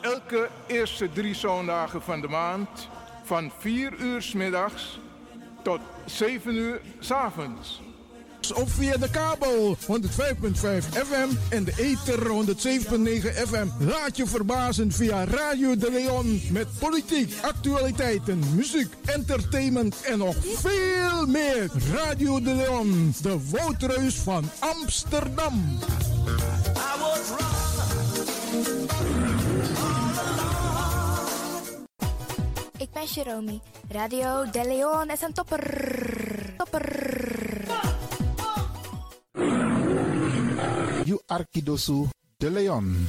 elke eerste drie zondagen van de maand van 4 uur s middags tot 7 uur s avonds. Of via de kabel 105.5 FM en de ether 107.9 FM. Laat je verbazen via Radio de Leon met politiek, actualiteiten, muziek, entertainment en nog veel meer. Radio de Leon, de woudreus van Amsterdam. Ik ben. Radio De Leon is een topper. Topper. You Arkidosu de Leon.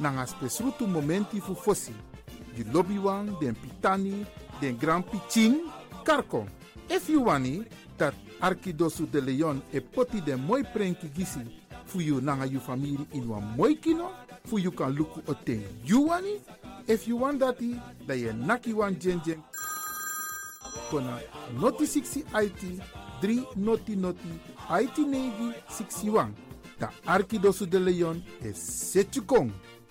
nanga spesrutu momenti fu fosi. Di lobby wan, den pitani, den grand piching, karko. If you wani, dat Arkidosu de Leon e poti den moi prenki gisi fu you nanga you family in wan moi kino, fu you kan luku o ten you wani. If you want dati, da ye naki wan. Kona noti 60 IT, 3 noti noti, IT negi 61. Da Arkidosu de Leon e setjukong.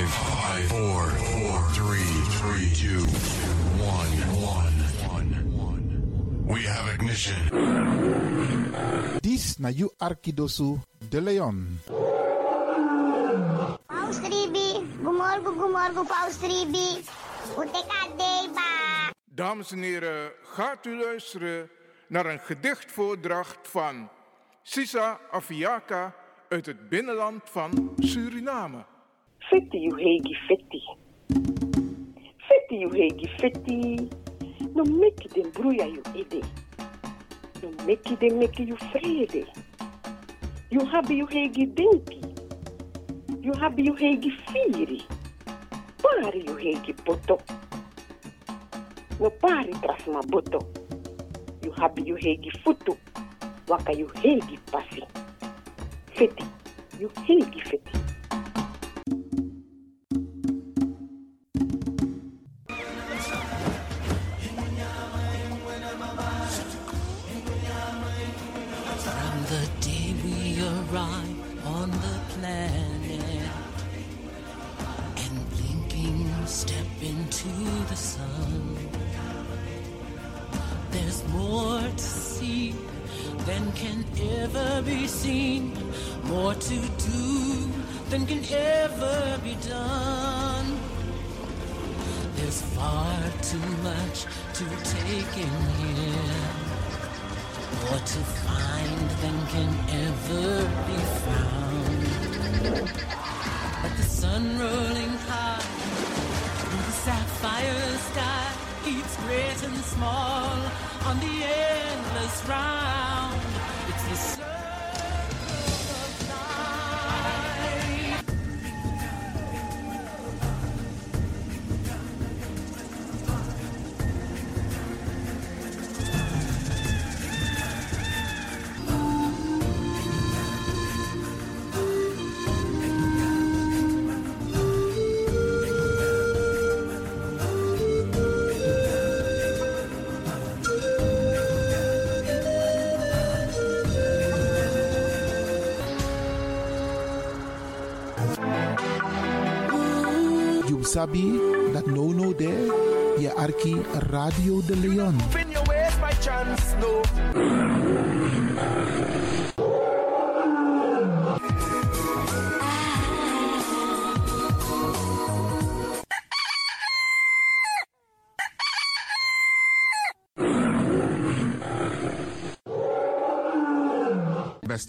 Five, five, four, four, three, three, two, one, one, one. We have ignition. Dis na you Arkidosu de Leon. Paus Ribi, gumorgo gumorgo Paus. Uteka deba. Dames en heren, gaat u luisteren naar een gedichtvoordracht van Sisa Afiaka uit het binnenland van Suriname. Fetti you hegi fetti. Fetti you hegi fetti. No meki den bruya you ede. No meki den meki you vrede. You habi you hegi denki. You habi you hegi firi. Pari you hegi poto. No pari trasma boto. You habi you hegi futu. Waka you hegi pasi. Fetti. You hegi fetti. Can ever be seen, more to do than can ever be done. There's far too much to take in here. More to find than can ever be found. But the sun rolling high through the sapphire sky keeps great and small on the endless round. It's sabi that no no there. Je arki Radio de Leon.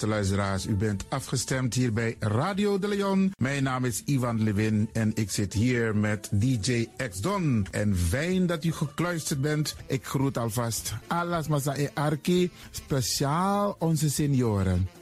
Luisteraars, u bent afgestemd hier bij Radio de Leon. Mijn naam is Ivan Levin en ik zit hier met DJ X Don. En fijn dat u gekluisterd bent. Ik groet alvast Alas Masa e Arki, speciaal onze senioren.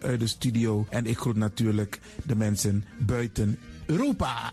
vanuit de studio. En ik groet natuurlijk de mensen buiten Europa.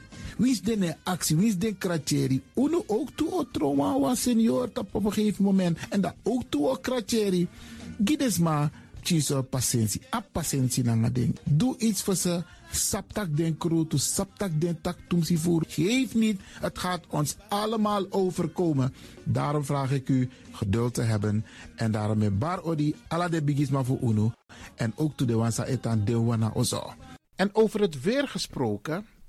Wie is de actie? Wie is de kratjeri? Uno ook toe o senior op een gegeven moment. En dat ook toe o kratjeri. Gides maar chiso patiëntie. A patiëntie na ding. Doe iets voor ze. Saptak den kroto, saptak den tak tumsi voer. Geef niet, het gaat ons allemaal overkomen. Daarom vraag ik u geduld te hebben. En daarom met bar odi, ala de bigisma voor uno. En ook to de wansa etan de wana ozo. En over het weer gesproken.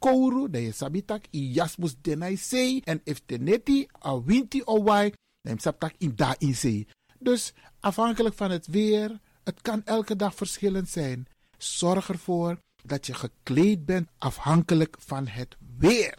kouru da je sabitak i jasmus denai sei en if teneti a winti o wai dan sabtak in da in sei. Dus afhankelijk van het weer, het kan elke dag verschillend zijn. Zorg ervoor dat je gekleed bent afhankelijk van het weer.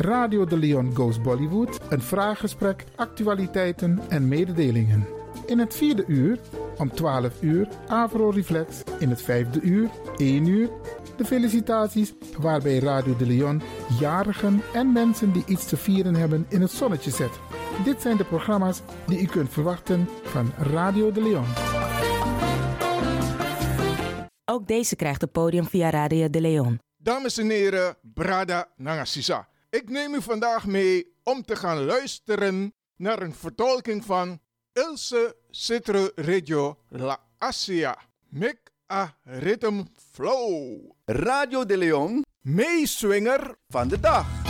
Radio de Leon Goes Bollywood, een vraaggesprek, actualiteiten en mededelingen. In het vierde uur, om 12 uur, Avro Reflex. In het vijfde uur, 1 uur, de felicitaties, waarbij Radio de Leon jarigen en mensen die iets te vieren hebben in het zonnetje zet. Dit zijn de programma's die u kunt verwachten van Radio de Leon. Ook deze krijgt het podium via Radio de Leon. Dames en heren, Brada Nangasisa. Ik neem u vandaag mee om te gaan luisteren naar een vertolking van Ilse Citro Radio La Asia. Make a Rhythm Flow. Radio de Leon, meeswinger van de dag.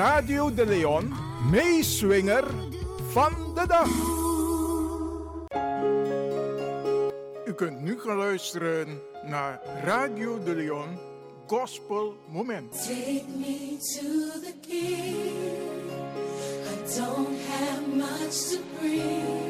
Radio de Leon, meeswinger van de dag. U kunt nu gaan luisteren naar Radio de Leon Gospel Moment. Take me to the king. I don't have much to bring.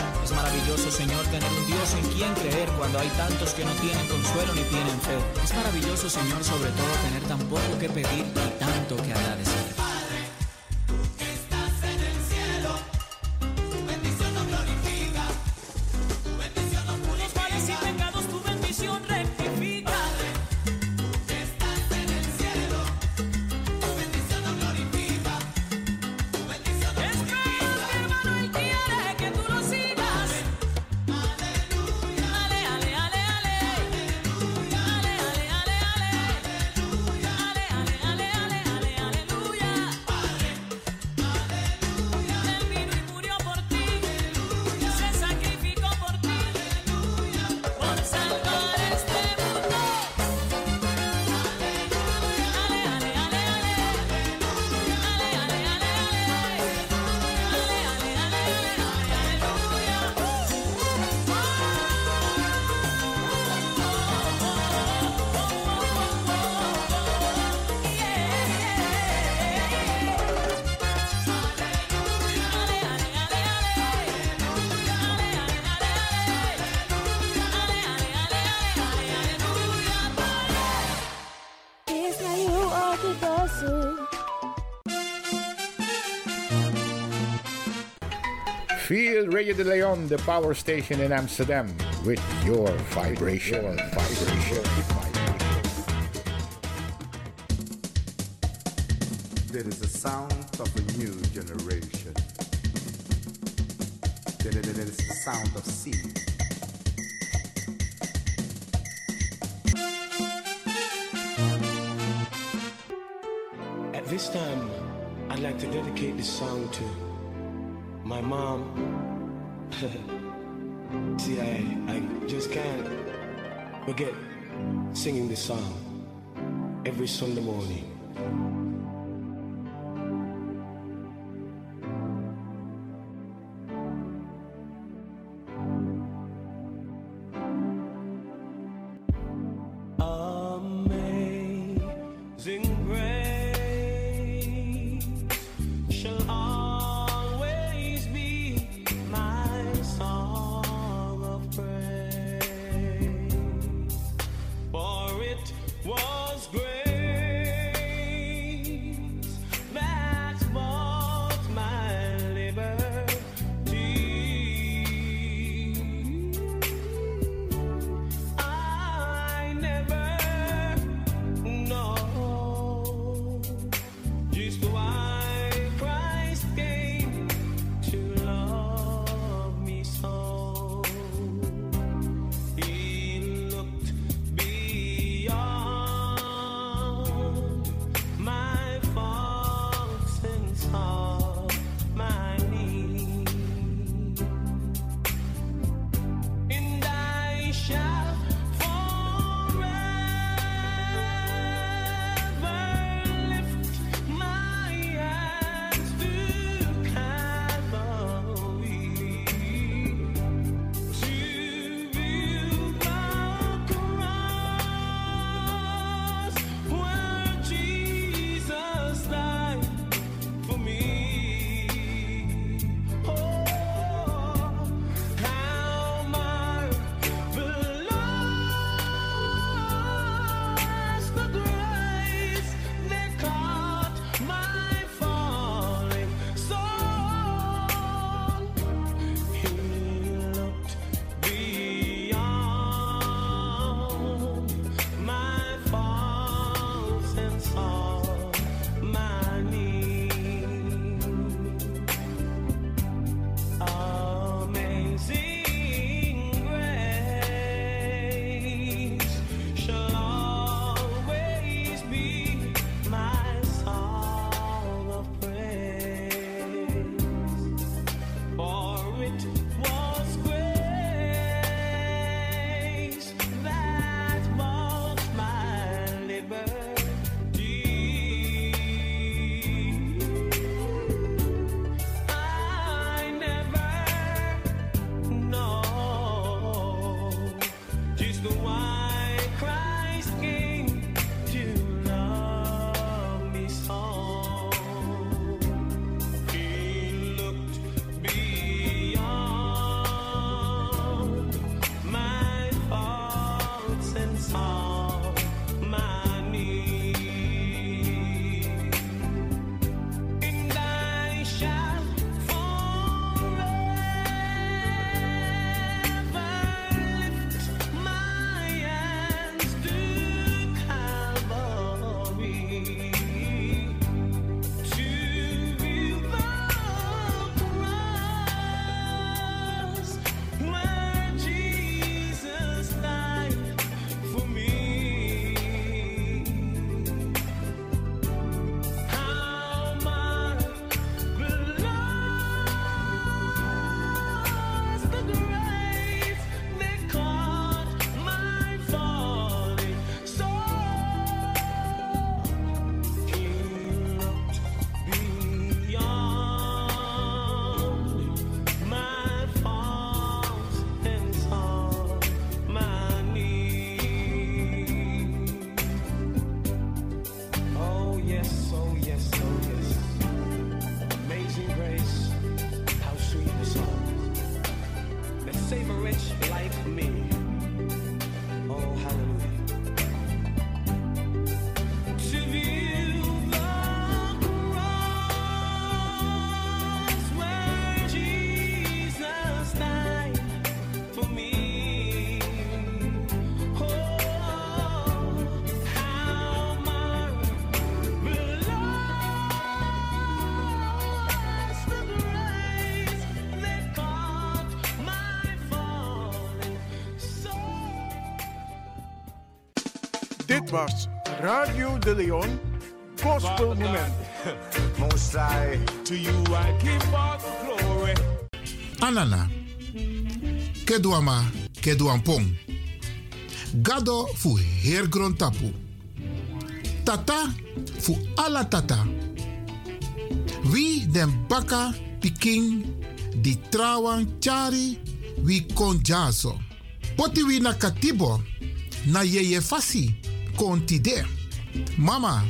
Es maravilloso, Señor, tener un Dios en quien creer cuando hay tantos que no tienen consuelo ni tienen fe. Es maravilloso, Señor, sobre todo tener tan poco que pedir y tanto que agradecer. Feel Radio de Leon, the power station in Amsterdam, with your vibration. Your vibration. See, I, I just can't forget singing this song every Sunday morning. Was Radio de Leon Gospel Moment. Most I, to you I give all the glory. Anana. Kedwama, kedwampong. Gado fu heergrond tapu. Tata fu ala tata. Wie den baka piking di trawan chari wi kon jaso. Poti wi na katibo na yeye fasi kon tide. Mama,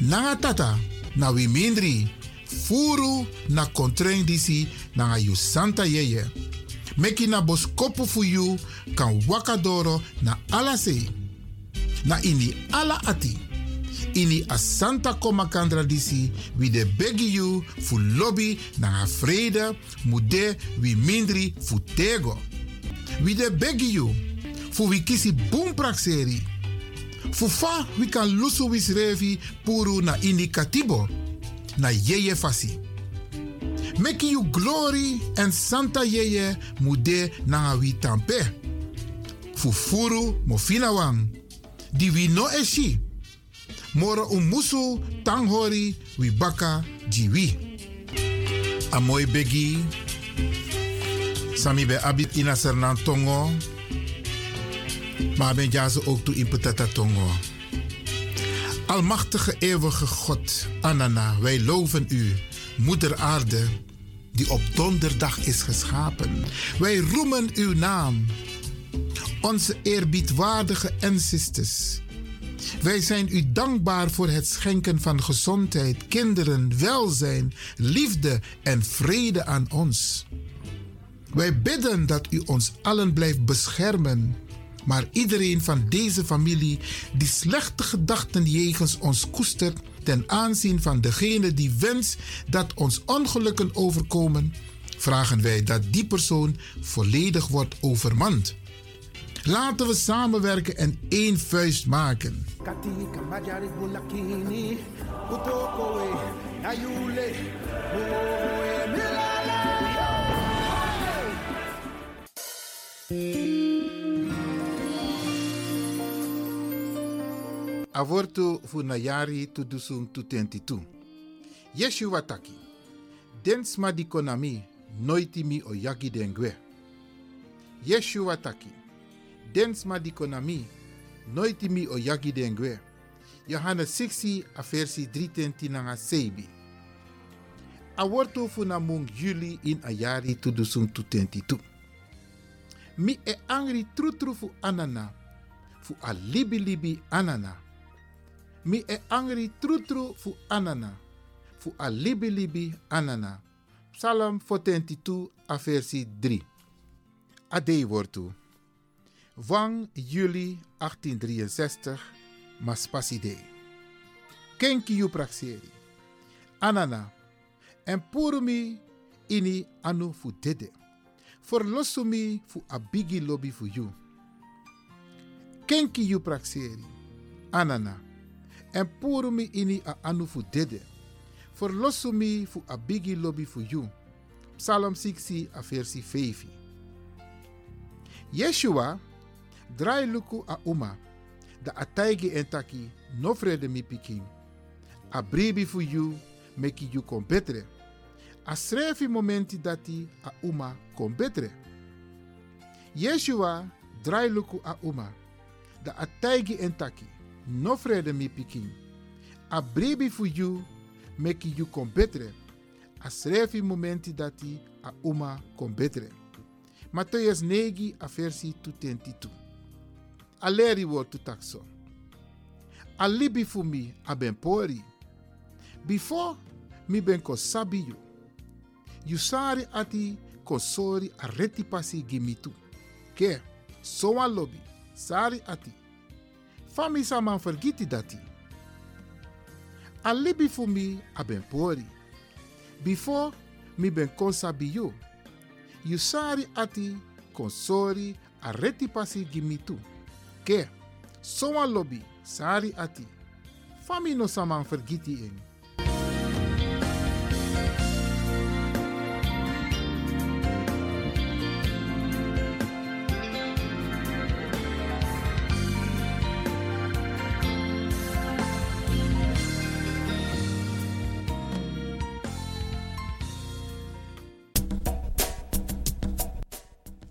nanga tata na wi mindri furu na kontreng disi nanga yu santa yeye. Meki na boskopu fu kan wakadoro na ala se. Na ini ala ati. Ini a santa koma kandra disi wi de begi yu fu lobby na vrede mude wi mindri fu tego. Wi de begi yu fu wi kisi boom prakseri. Fu fa wi kan lusu wis revi puru na ini katibo. Na yeye fasi. Meki you glory en santa yeye mude na wi tampe. Fufuru mofina wang. Di wi no eshi. Moro umusu tanghori wi baka jiwi. Amoy begi. Sami be abit ina sernan tongo. Maar ben jazo ook toe in petata tongo. Almachtige eeuwige God, Anana, wij loven u, Moeder Aarde, die op donderdag is geschapen. Wij roemen uw naam, onze eerbiedwaardige ancestors. Wij zijn u dankbaar voor het schenken van gezondheid, kinderen, welzijn, liefde en vrede aan ons. Wij bidden dat u ons allen blijft beschermen, maar iedereen van deze familie die slechte gedachten jegens ons koestert ten aanzien van degene die wenst dat ons ongelukken overkomen, vragen wij dat die persoon volledig wordt overmand. Laten we samenwerken en één vuist maken. Majari bulakini, utokowe, ayule, uowe, milala. Avortu funayari tudusung tutentitu. Yeshua taki. Densma di konami noiti mi oyagi dengwe. Yeshua taki. Densma di konami noiti mi oyagi dengwe. Johannes 6 a versi 3 nanga sebi. Awortu funamung juli in ayari tudusung tutentitu. Mi e angri trutru fu anana. Fu a libi libi anana. Mi e angri trutru fu anana. Fu a libi libi anana. Psalm 42 a versi 3. Adei wortu. Wang juli 1863 Maspasi Dei. Kenki yu praxeri. Anana. En purumi ini anu fu dede. Forlosumi fu abigi lobby fu you. Kenki yu praxeri. Anana. En purumi ini a anu fu dede. Forlosumi fu abigi lobby fu you. Psalm 60 a versi 5. Yeshua draai luku a uma. Da ataigi entaki no vrede mi pikin. A bribi fu you meki you kon betre. A srefi momenti dati a uma kon betre. Yeshua draai luku a uma. Da ataigi entaki no vrede mi pikin. A bribi fu you meki you kon betre. A srefi momenti dati a uma kon betre. Matthäus 9 a versi 22. Aleri wordt tu takso. Alibi fu mi a ben pori. Before mi ben ko sabi you. You sari ati ko sori a reti pasi gimitu. Ke, so a lobby, sari ati. Fami sa man vergiti dati. Alibi fu mi a ben pori. Before mi ben kon sabi you. You sari ati kon sori a reti pasi gimitu. Ke, so a lobby, sari ati. Fami no saman vergiti in.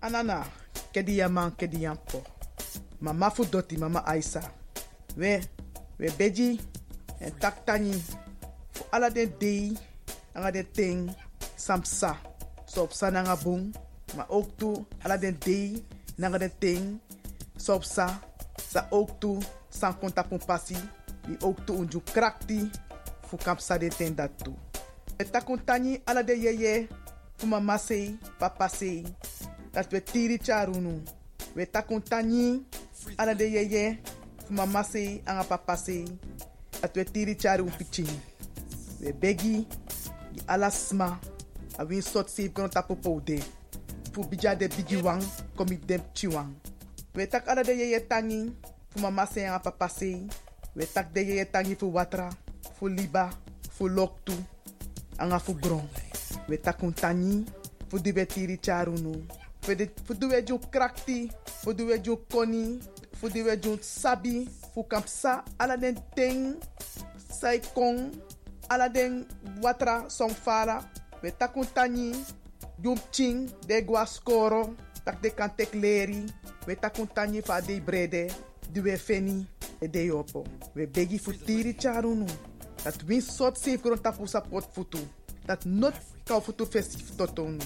Anana, kedi ya man, kedi ya po. Mama fu doti, mama Aisa. We, we beji, en tak tani. Fu ala den dei, anga ting, samsa. So op sa nanga boom, maar ook toe, ala den dei, nanga ting, so sa. Sa ook toe, san konta pon pasi. Die ook toe unju krakti, fu kap sa den ten dat toe. We takun tani ala de yeye, fu mama sei, papa sei. Dat we tiri charunu. We takun tani ala de yeye, fu mama sei, anga papa sei. Dat we tiri charu piching. We begi, di ala sma, a win sot save kono tapo poude. Fu bija de bigi wang, komi dem chiwang. We tak ala de yeye tangi, fu mama sei, anga papa sei. We tak de yeye tangi fu watra, fu liba, fu loktu, anga fu gron. We takun tani, fu tiri charunu. Fu di- fu di we ju krakti, fu di we ju koni, fu di we ju sabi, fu kampsa, ala ting, sai kong, ala watra song fara. We takun tani, ching, de gua skoro, tak de kan tek leri. We takun fa de brede, di we feni, e de yopo. We begi tiri charunu. Dat win sot safe kron tapu sa pot futu. Dat not kau futu festif totonu.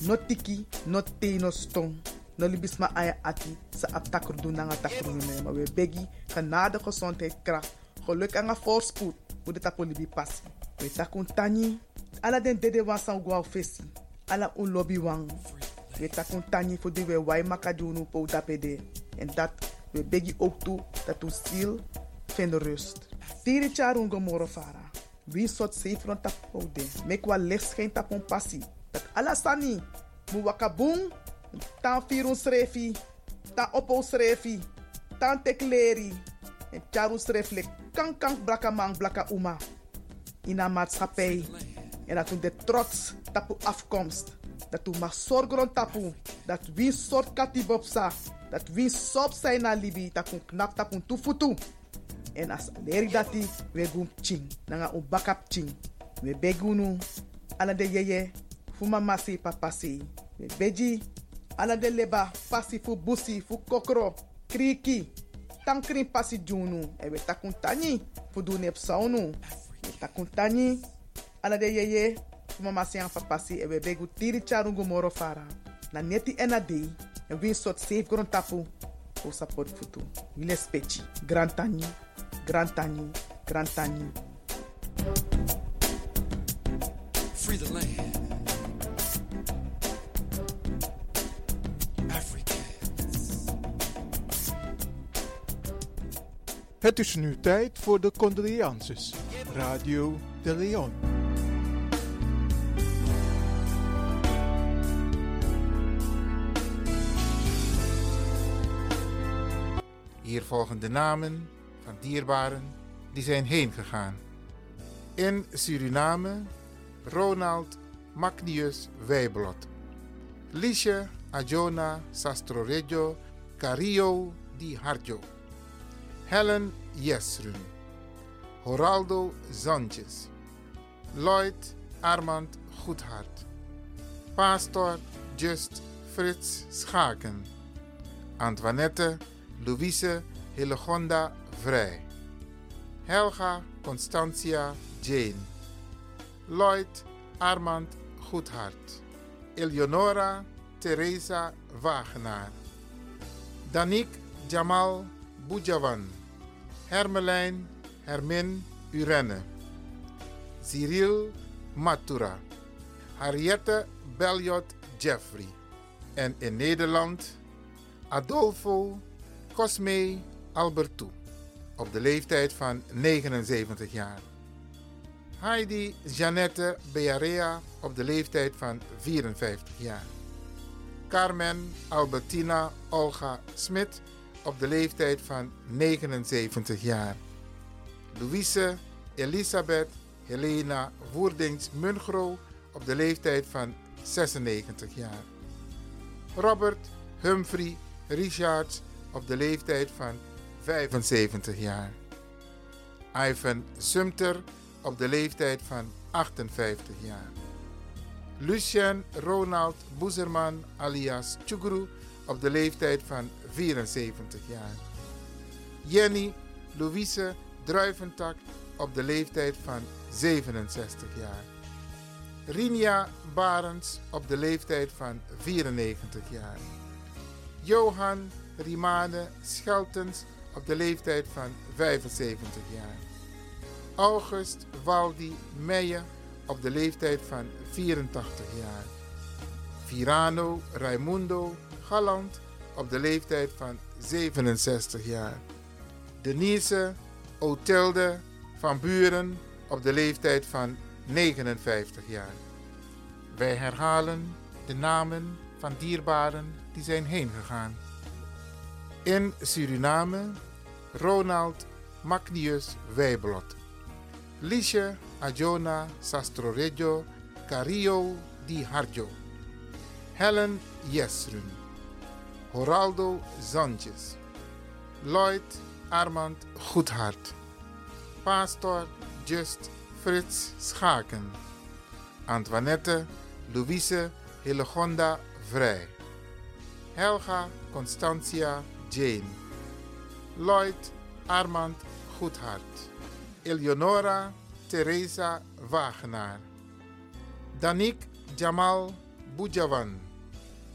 Not tiki, not te no stong. No libis ma aya ati sa ap doen nanga takru ne. We begi genade gezondheid kracht. Geluk en voorspoed. Hoe de tapu libi passi. We takun tani. Ala den dede wan san gwa fesi. Ala un lobby wang. We takun tani voor die we wai makadunu po tapede. En dat we begi ook toe dat u ziel vindt rust. Tiri charun gomoro fara. Wie sot safe rond tap oude. Mek wa licht schijn tap on passie. Dat ala sani. Mu wakabung. Tan firun srefi. Tan opo srefi. Tan tekleri. En charu sreflek. Kan kan blaka man blaka uma. In een maatschappij. En dat u de trots tapu afkomst. Dat u mag zorgen tapu. Dat wie soort katibopsa. Dat wie sop zijn na libi. Dat u knap tapu tufutu. En as leri dati, we gum ching. Nanga un bakap ching. We begunu. Ala de yeye. Fu mama si papa si. We beji. Ala de leba. Pasi fu busi. Fu kokro. Kriki. Tankrin pasi junu. E we takun tani. Fu du nep saunu. We takun tani. Ala de yeye. Fu mama si an papa si. E we begu tiri charungu moro fara. Na neti ena dei. Win sot safe gron tapu. O support futu. Wile spechi. Grand tani. Grand tani. Grand tani. Free the land. Het is nu tijd voor de condolences. Radio de Leon. Hier volgen de namen van dierbaren die zijn heen gegaan. In Suriname, Ronald Magnius Wijblot. Liesje Ajona Sastrorejo Cario Di Harjo. Helen Jesrun. Horaldo Sanchez. Lloyd Armand Goedhart. Pastor Just Frits Schaken. Antoinette Louise Hillegonda Vrij. Helga Constantia Jane. Lloyd Armand Goedhart. Eleonora Teresa Wagenaar. Danik Jamal Boudjawan. Hermelijn Hermin Urenne. Cyril Matura. Harriette Belliot Jeffrey. En in Nederland Adolfo Cosme Albertou. Op de leeftijd van 79 jaar. Heidi Janette Bearea op de leeftijd van 54 jaar. Carmen Albertina Olga Smit op de leeftijd van 79 jaar. Louise Elisabeth Helena Woerdings Mungro op de leeftijd van 96 jaar. Robert Humphrey Richards op de leeftijd van 75 jaar. Ivan Sumter op de leeftijd van 58 jaar. Lucien Ronald Boezerman alias Chugru op de leeftijd van 74 jaar. Jenny Louise Druiventak op de leeftijd van 67 jaar. Rinia Barends op de leeftijd van 94 jaar. Johan Rimane Scheltens op de leeftijd van 75 jaar. August Waldi Meijer op de leeftijd van 84 jaar. Virano Raimundo Galland op de leeftijd van 67 jaar. Denise Otilde van Buren op de leeftijd van 59 jaar. Wij herhalen de namen van dierbaren die zijn heengegaan. In Suriname Ronald Magnius Wijblot. Liesje Ajona Sastroreggio Cario Di Harjo. Helen Jesrun. Horaldo Sanchez. Lloyd Armand Goedhart. Pastor Just Frits Schaken. Antoinette Louise Hillegonda Vrij. Helga Constantia Jane. Lloyd Armand Goedhart. Eleonora Teresa Wagenaar. Danik Jamal Boudjawan.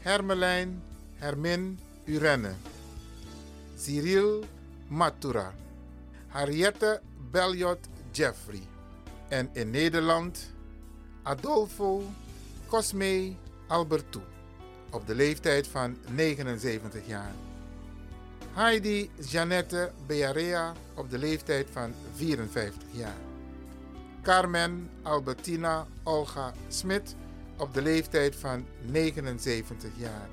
Hermelijn Hermin Urenne. Cyril Matura. Harriette Belliot Jeffrey. En in Nederland Adolfo Cosme Albertou. Op de leeftijd van 79 jaar. Heidi Janette Bearea op de leeftijd van 54 jaar. Carmen Albertina Olga Smit op de leeftijd van 79 jaar.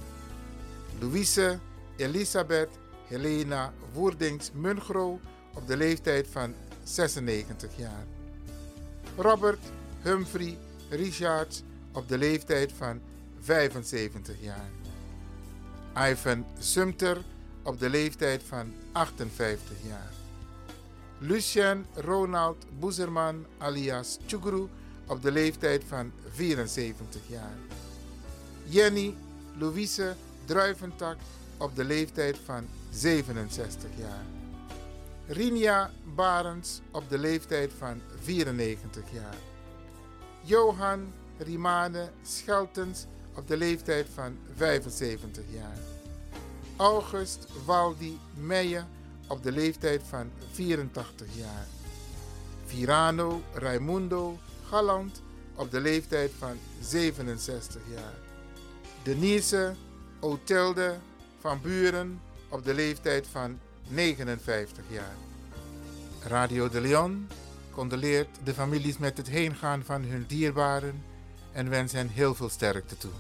Louise Elisabeth Helena Woerdings Mungro op de leeftijd van 96 jaar. Robert Humphrey Richards op de leeftijd van 75 jaar. Ivan Sumter op de leeftijd van 58 jaar. Lucien Ronald Boezerman alias Chugru op de leeftijd van 74 jaar. Jenny Louise Druiventak op de leeftijd van 67 jaar. Rinia Barends op de leeftijd van 94 jaar. Johan Rimane Scheltens op de leeftijd van 75 jaar. August Waldi Meijer op de leeftijd van 84 jaar. Virano Raimundo Galland op de leeftijd van 67 jaar. Denise Otilde van Buren op de leeftijd van 59 jaar. Radio de Leon condoleert de families met het heengaan van hun dierbaren en wens hen heel veel sterkte toe.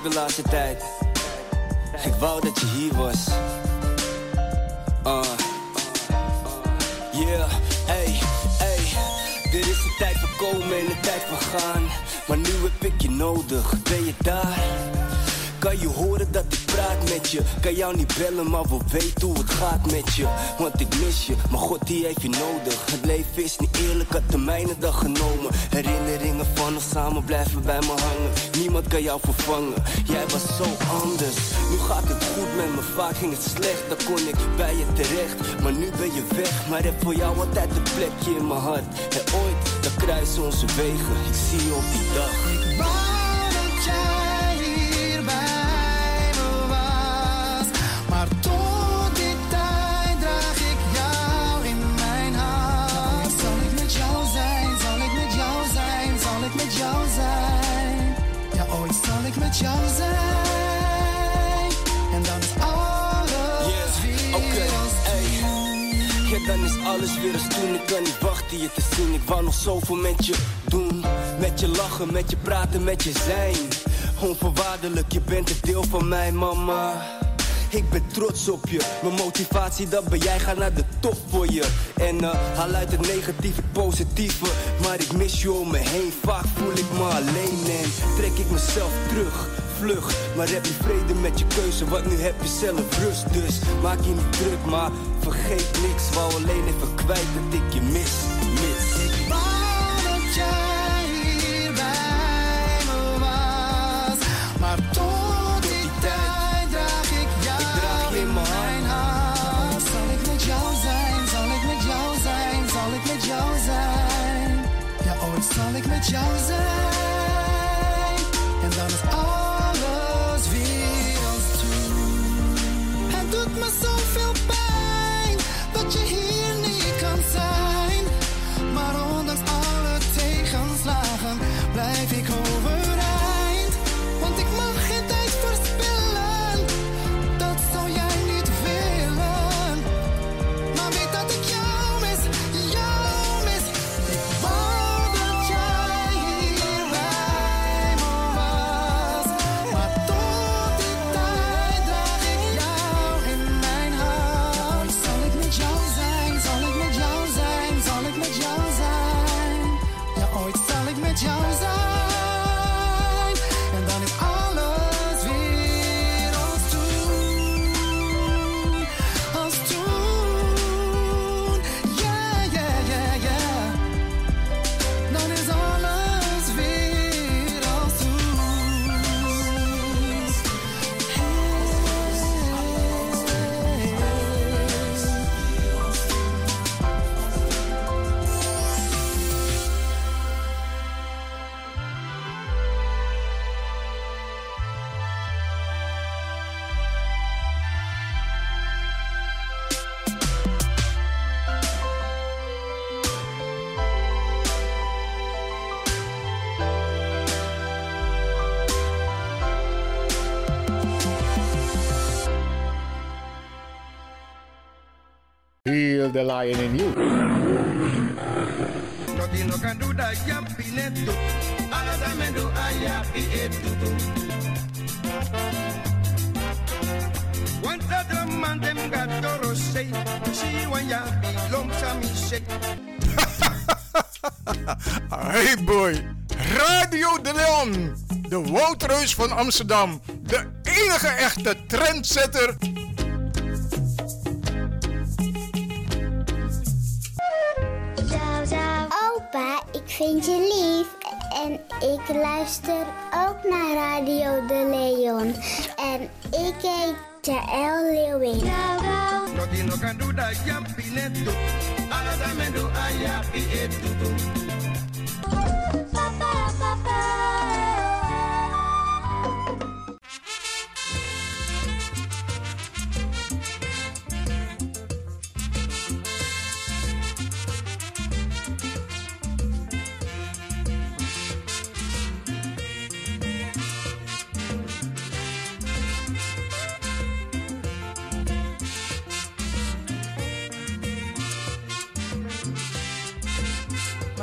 Meemaak de laatste tijd. Ik wou dat je hier was. Uh. Yeah, hey, hey. Dit is de tijd van komen en de tijd van gaan. Maar nu heb ik je nodig, je? Kan jou niet bellen, maar wil weten hoe het gaat met je. Want ik mis je, maar God die heeft je nodig. Het leven is niet eerlijk, had de mijne dag genomen. Herinneringen van ons samen blijven bij me hangen. Niemand kan jou vervangen, jij was zo anders. Nu gaat het goed met me, vaak ging het slecht. Dan kon ik bij je terecht, maar nu ben je weg. Maar heb voor jou altijd een plekje in mijn hart. En ooit, dan kruisen onze wegen. Ik zie je op die dag. Jou zijn. En dan is alles weer als. Ja, dan is alles weer als toen. Ik kan niet wachten je te zien. Ik wou nog zoveel met je doen. Met je lachen, met je praten, met je zijn. Onvoorwaardelijk, je bent een deel van mij, mama. Ik ben trots op je. Mijn motivatie, dat ben jij. Ga naar de top voor je. En eh, haal uit het negatieve het positieve. Maar ik mis je om me heen. Vaak voel ik me alleen en trek ik mezelf terug. Vlug, maar heb je vrede met je keuze, want nu heb je zelf rust. Dus maak je niet druk, maar vergeet niks. Wou alleen even kwijt dat ik je mis, mis. Zal ik long sami say. Hey boy, Radio de Leon, de woudreus van Amsterdam, de enige echte trendsetter. Vind je lief. En ik luister ook naar Radio de Leon. En ik heet Jaël Leeuwin.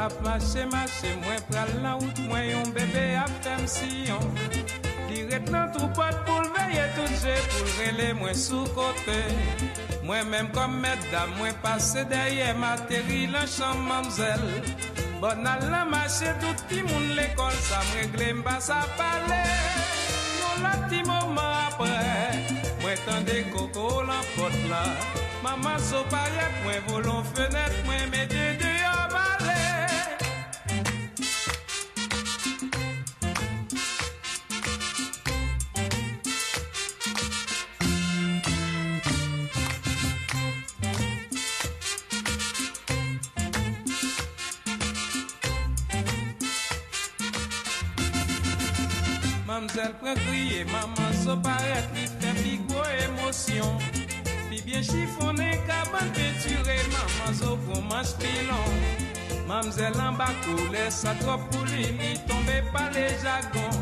Map mache mache mwen pral lan wout mwen yon bebe ap fem siyon Li ret nan troupot pou lveye tout je pou lrele mwen sou kote Mwen menm kom medam mwen pase derye materi lan chan mamzel Bon al lan mache tout ti moun l'ekol sa mregle mba sa pale Non la ti mouman apre Mwen tande koko lan pot la Maman so payet mwen volon fenet mwen mede de Mamzel pren kriye, maman so paret li fe pi gwo emosyon Pi bien chifone, kaban peture, maman so manch pilon. Mamzel an bakou, lesa trop pou li, li tombe pa le jagon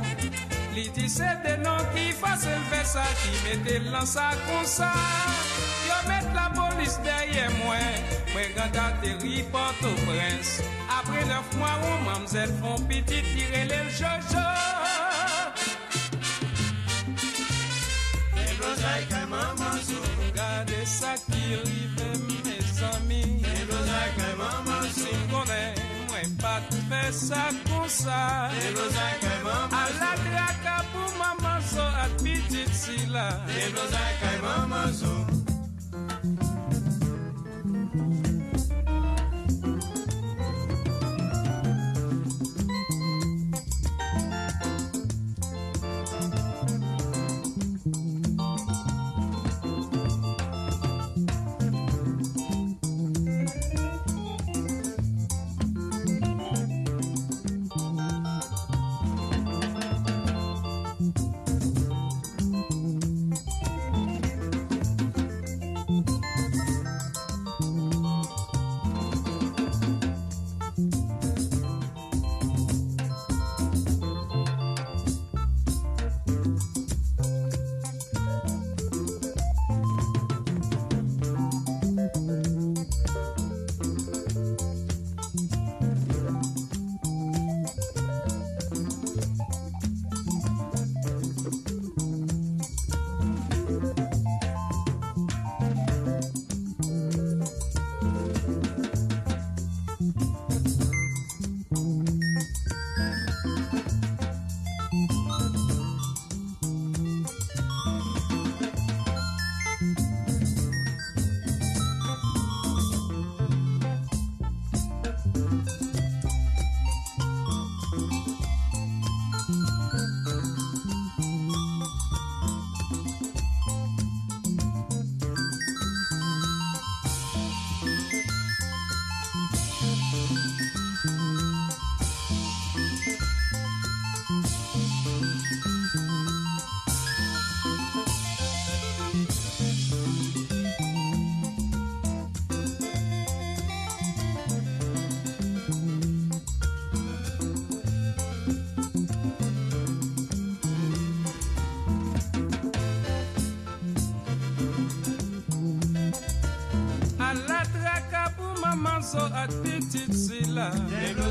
Li ti se denon ki fase lve sa, ki mette lan sa kon sa Yo met la polis derye mwen, mwen ganda teri porto prens Apre neuf mwa ou mamzel fon piti tire le jojo was like a mama so. Gade sa ki rive me zami. It was like a mama so. Mwen pat fe sa kon a mama so. Aladra ka mama so at pitit sila. Mama so.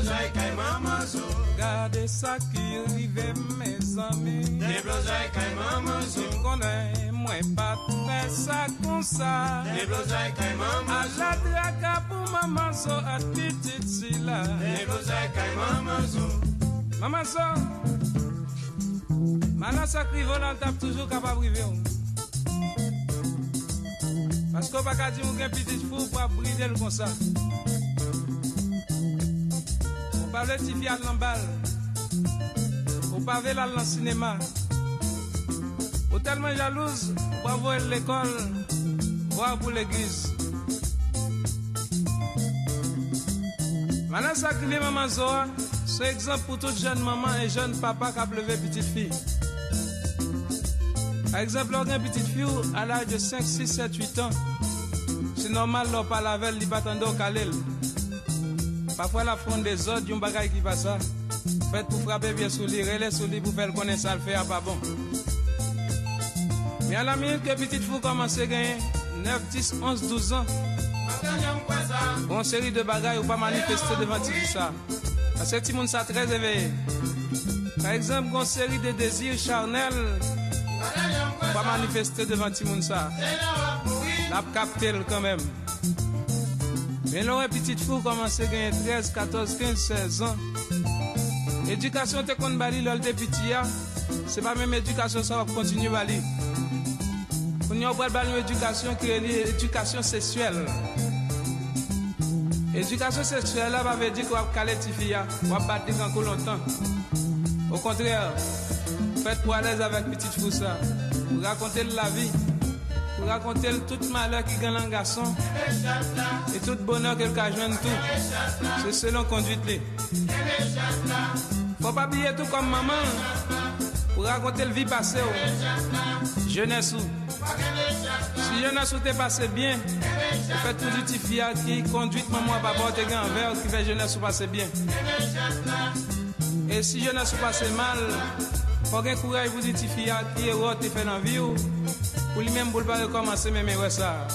Neblozay kay maman so Gade sa ki rive me zami Neblozay kay maman so Si m konen mwen pat fe sa kon sa Neblozay kay A maman so la draka pou maman so at pitit si la Neblozay kay maman so Maman so Manan sa kri volan tap toujou kapab rive ou Pasko baka di mwen gen pitit fou pou ap bride l kon sa le TV à l'emballe, au pavé là dans le cinéma. Ou tellement jalouse, bravo à l'école, voir pour l'église. Maintenant, ça maman Zoa, c'est exemple pour toute jeune maman et jeune papa qui a levé petite fille. Par exemple, on a une petite fille à l'âge de 5, 6, 7, 8 ans. C'est normal, on parle avec elle, il va Parfois la fronde des autres, un bagage qui passe ça. Faites pour frapper bien sous les relais sous pour faire connaître ça, le fait à pas bon. Mais à la minute que petite fou commence à gagner, 9, 10, 11, 12 ans. Bon série de bagailles ou pas manifester devant tout ça. Parce que tout le très éveillé. Par exemple, une série de désirs charnels. Pas manifester devant tout le monde ça. La capter quand même. Et l'on a petit fou commence à gagner 13, 14, 15, 16 ans. Éducation t'es convalie, l'ol de pitié. C'est pas même éducation, ça va continuer à lui. Quand nous avons une éducation qui est l'éducation sexuelle, éducation sexuelle, ça va être calé de fil, qu'on a battu encore longtemps. Au contraire, faites pour à l'aise avec petit fou ça, pour raconter la vie. Vous racontez tout malheur qui gagne un garçon. Et tout bonheur que le cas joint tout. C'est selon conduite. li. Faut pas oublier tout comme maman. Pour raconter le vie passée. oh. Jeunesse ou. Si jeunesse ou t'es passé bien, faites tout du petit qui conduit maman à papa te gagne un verre qui fait jeunesse ou passer bien. Et si jeunesse ou mal, pour gagner courage, vous dites fiat, qui est votre effet dans la vie. Pour lui-même, pour ne pas recommencer, mais mais ça.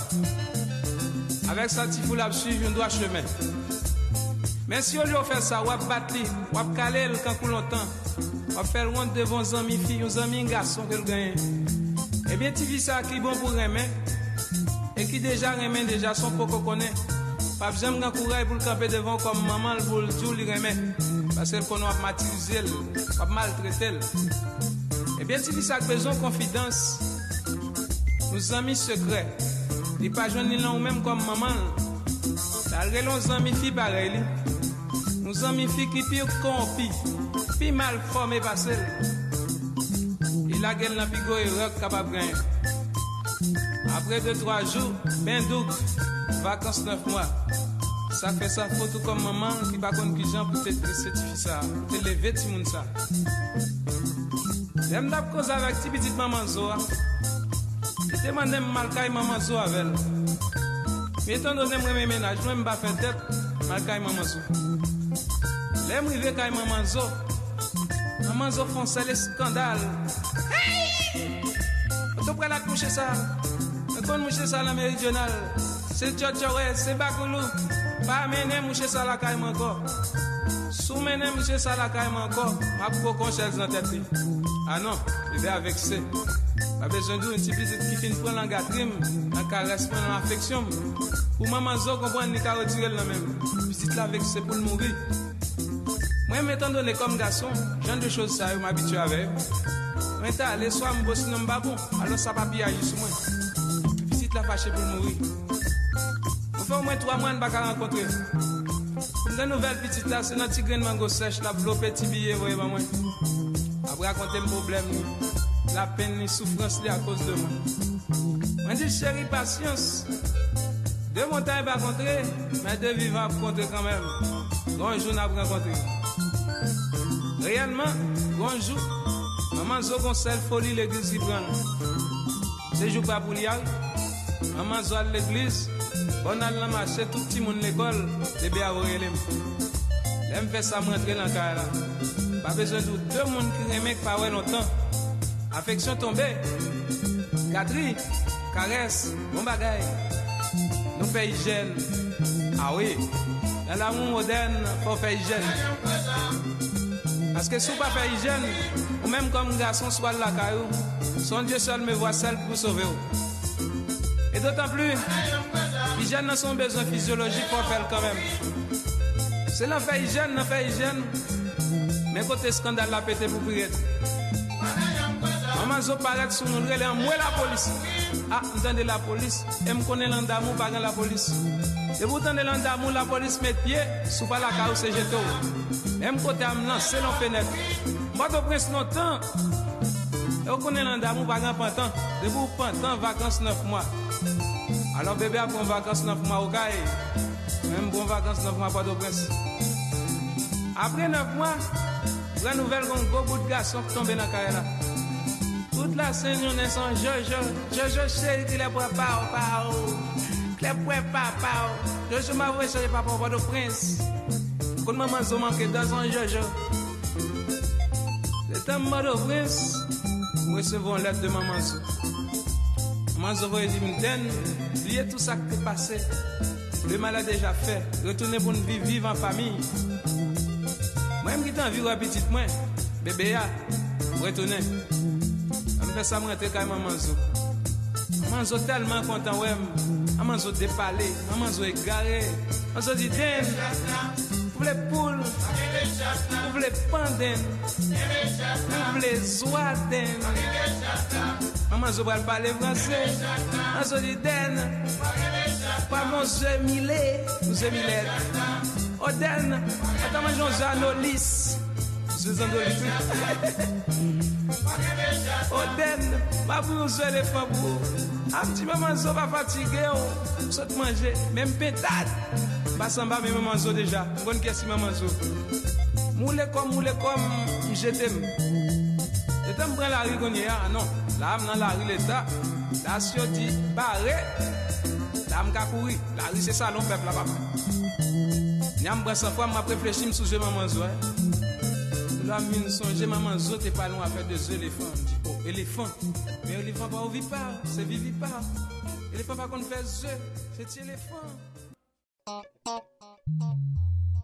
Avec ça, tu voulais suivre un droit chemin. Mais si aujourd'hui on fait ça, on va battre, on va caler le camp pour longtemps. On va faire loin de vos amis, filles, vos amis, garçons que le gagne. Eh bien, tu vis ça qui est bon pour remettre. Et qui déjà remet, déjà son pour qu'on connaît. Pas besoin de courage pour le camper devant comme maman le boule, tout le remettre. Paske konon ap matirize l, ap maltrete l. Eh Ebyen ti li sak bezon konfidans, nou zami sekre, li pa joun li lan ou menm kom maman, dal relon zami fi bare li, nou zami fi ki pi kon mal fome pase l. Il a gen lan pi go e rok kapap gen. Apre 2-3 ben douk, vakans 9. Sa fe sa fotou kom maman ki bakon ki jan pou te trese ti fisa, pou te leve ti moun sa. Dem dap koz avek ti bitit maman zo a. Ti teman dem malkay maman zo avel. Mi etan do nem reme menaj, nou m ba fe tet, malkay maman zo. Lem rive kay maman zo, maman zo fon se le skandal. Hey! Oto pre la kouche sa, me kon mouche sa la meridional. Se tchotchore, se bakoulou. Ba menen mouche sa la kay man ko. Sou menen mouche sa la kay man ko. Ma pou kon chèz nan tèt li. Anon, ah non, li de avekse. Ba bejen djou yon ti bizit ki fin pran lan gatrim. Nan ka resmen nan afeksyon. Ou maman zo konpwen ni ka retirel nan men. Bizit la vekse pou l mouri. Mwen metan do le kom gason. Jan de chòz sa yo m'abitu avè. Mwen ta ale swa mbos nan mbabou. Alon sa papi a yis mwen. Bizit la fache pou l mouri. fait au trois mois, je ne vais pas rencontrer. Une nouvelle petite là, c'est notre petit grain mango sèche, la bloquée petit billet, vous voyez, maman. Après, raconter mon problème, la peine, la souffrance, à cause de moi. Je dis, chérie, patience. Deux montagnes, pas rencontrer, mais deux vivants, pour rencontrer quand même. Bonjour, n'a pas rencontré. Réellement, bonjour. Maman, je vous folie, l'église, il prend. C'est jour pas pour y aller. Maman, je l'église. Bon, on a tout petit monde l'école, De bien, on a eu l'homme. Je fais ça, je rentre dans la carrière. Pas besoin de deux monde qui aiment que je pas longtemps. Affection tombée, gâtrie, caresse, bon bagage. Nous faisons hygiène. Ah oui, dans l'amour moderne, il faut faire hygiène. Parce que si vous ne faisiez pas hygiène, ou même comme un garçon soit dans la caille. son Dieu seul me voit seul pour sauver. Et d'autant plus l'hygiène n'a son besoin physiologique pour faire quand même. C'est fait hygiène, fait hygiène. Mais côté scandale la pété pour prier. Maman zo paraît sous nous relais moi la police. Ah, entendez la police, et me connaît l'andamou par la police. Et vous entendez l'andamou la police met pied sous pas la caou c'est jeté. Même côté lancé l'en fenêtre. Moi de prince longtemps. Et vous connaissez l'andamou par un pantan. De vous pantan vacances 9 mois. Alors bébé a pris vacances 9 mois au caille. Même bon vacances 9 mois pas de prince. Après 9 mois, la nouvelle qu'on gros bout de garçon qui tombe dans la là. Toute la scène, on sans Jojo. Jojo chéri qui les prépare, pao. Qui les prépare, pao. Jojo m'a voulu chercher papa au de prince. Quand maman se manque dans un Jojo. Le temps mort de prince, nous recevons lettre de maman. Moi, suis dit une oubliez tout ça qui est passé. Le mal a déjà fait, retournez pour une vie vive en famille. Moi-même qui t'envie à petite moi, bébé ya, retournez. Je me fais ça, me rentrer quand maman zo. Maman zo tellement content, ouais. Maman zo dépalé, maman zo égaré. Maman zo dit, vous les poules nou vle panden, nou vle zwaden. Maman zo pral pale franse, an zo di den, pa mon zemile, nou zemilet. Oden, ata manjon zanolis, zwe zanolis. Oden, ma pou nou zwe am ti maman zo pa fatige yo, sot manje, menm petad. Basan ba maman zo deja, mwen kesi maman zo. Moule comme moule comme. Je t'aime prendre la rue qu'on y a, non. Là, dans la rue l'État. On dit barré, là, je courir. La rue, c'est ça, l'on peuple là, papa. Nyam bras sans fois, m'a réfléchi, me soucier maman zo. Là, me songe, maman zo, t'es pas loin à faire deux éléphants. Je dis, oh, éléphant. Mais éléphant pas ovipare, c'est vivipare. Éléphant pas qu'on fait œufs, c'est éléphant.